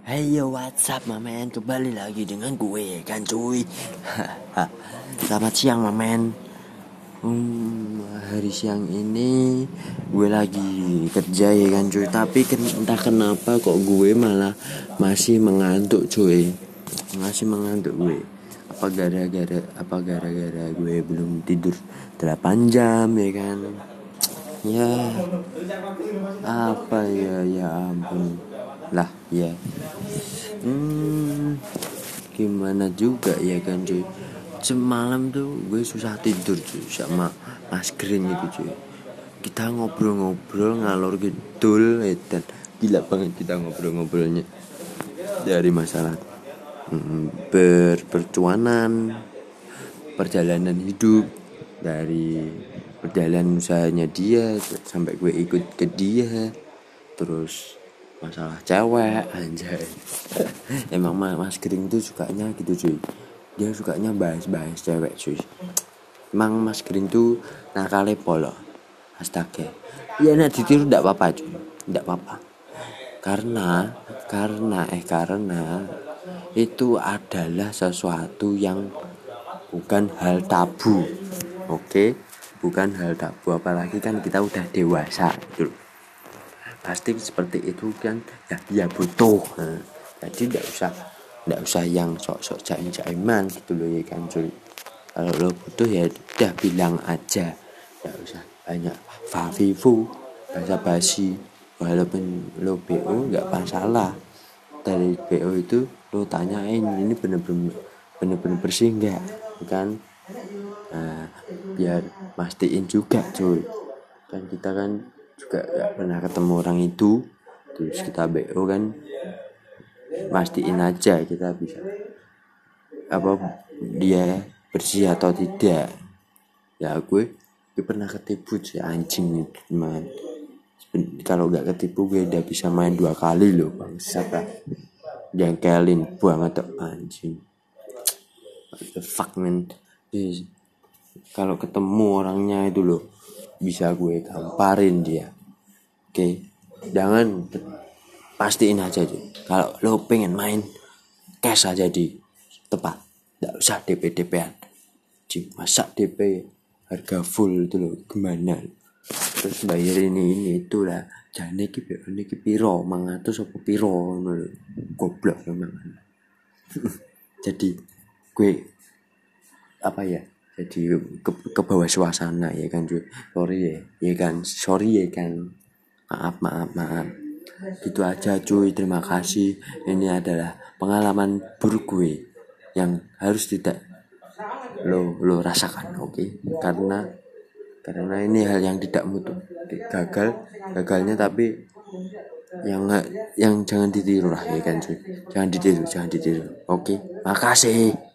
Hey yo what's up mamen Kembali lagi dengan gue kan cuy? Selamat siang mamen hmm, Hari siang ini Gue lagi kerja ya kan cuy? Tapi entah kenapa kok gue malah Masih mengantuk cuy. Masih mengantuk gue. Apa gara-gara Apa gara-gara gue belum tidur 8 jam ya kan? Ya. Apa ya? Ya ampun. Lah ya hmm, gimana juga ya kan cuy? Semalam tuh gue susah tidur cuy sama mas Green itu cuy. Kita ngobrol-ngobrol ngalor gitu dan gila banget kita ngobrol-ngobrolnya dari masalah hmm, berpercuanan perjalanan hidup dari perjalanan usahanya dia sampai gue ikut ke dia terus masalah cewek anjay. Emang mas kering tuh sukanya gitu cuy. Dia sukanya bahas-bahas cewek cuy. Emang mas kering tuh nakale polo astaga. Ya nak ditiru ndak apa-apa cuy. Ndak apa-apa. Karena karena eh karena itu adalah sesuatu yang bukan hal tabu. Oke? Okay? bukan hal tabu. Apalagi kan kita udah dewasa gitu pasti seperti itu kan? Ya ya butuh nah, jadi tidak usah tidak usah yang sok-sok jaim-jaiman gitu loh ya kan cuy kalau lo butuh ya udah bilang aja. Tidak usah banyak fafifu bahasa basi. Walaupun lo BO nggak masalah. Dari BO itu lo tanyain ini bener-bener bener-bener bersih nggak? Kan? Nah, biar mastiin juga cuy kan kita kan juga gak pernah ketemu orang itu terus kita BO kan. Pastiin aja kita bisa apa dia bersih atau tidak. Ya gue gue pernah ketipu sih anjing itu man kalau gak ketipu gue udah bisa main dua kali loh bang siapa jengkelin banget tuh anjing. What the fuck man kalau ketemu orangnya itu loh bisa gue gamparin dia. Oke okay? jangan pastiin aja tuh kalau lo pengen main cash aja di tempat. Tidak usah DP DP-an masa DP harga full itu lo gimana? Terus bayar ini ini itulah jangan iki ini piro? Mangatus apa piro? Goblok memang jadi gue apa ya jadi ke, ke bawah suasana ya kan cuy sorry ya. Ya kan? Sorry ya kan? Maaf maaf maaf. Gitu aja cuy terima kasih. Ini adalah pengalaman buruk gue yang harus tidak lo lo rasakan oke? Okay? karena karena ini hal yang tidak mutu gagal gagalnya tapi yang yang jangan ditiru lah ya kan cuy jangan ditiru jangan ditiru oke? Okay? makasih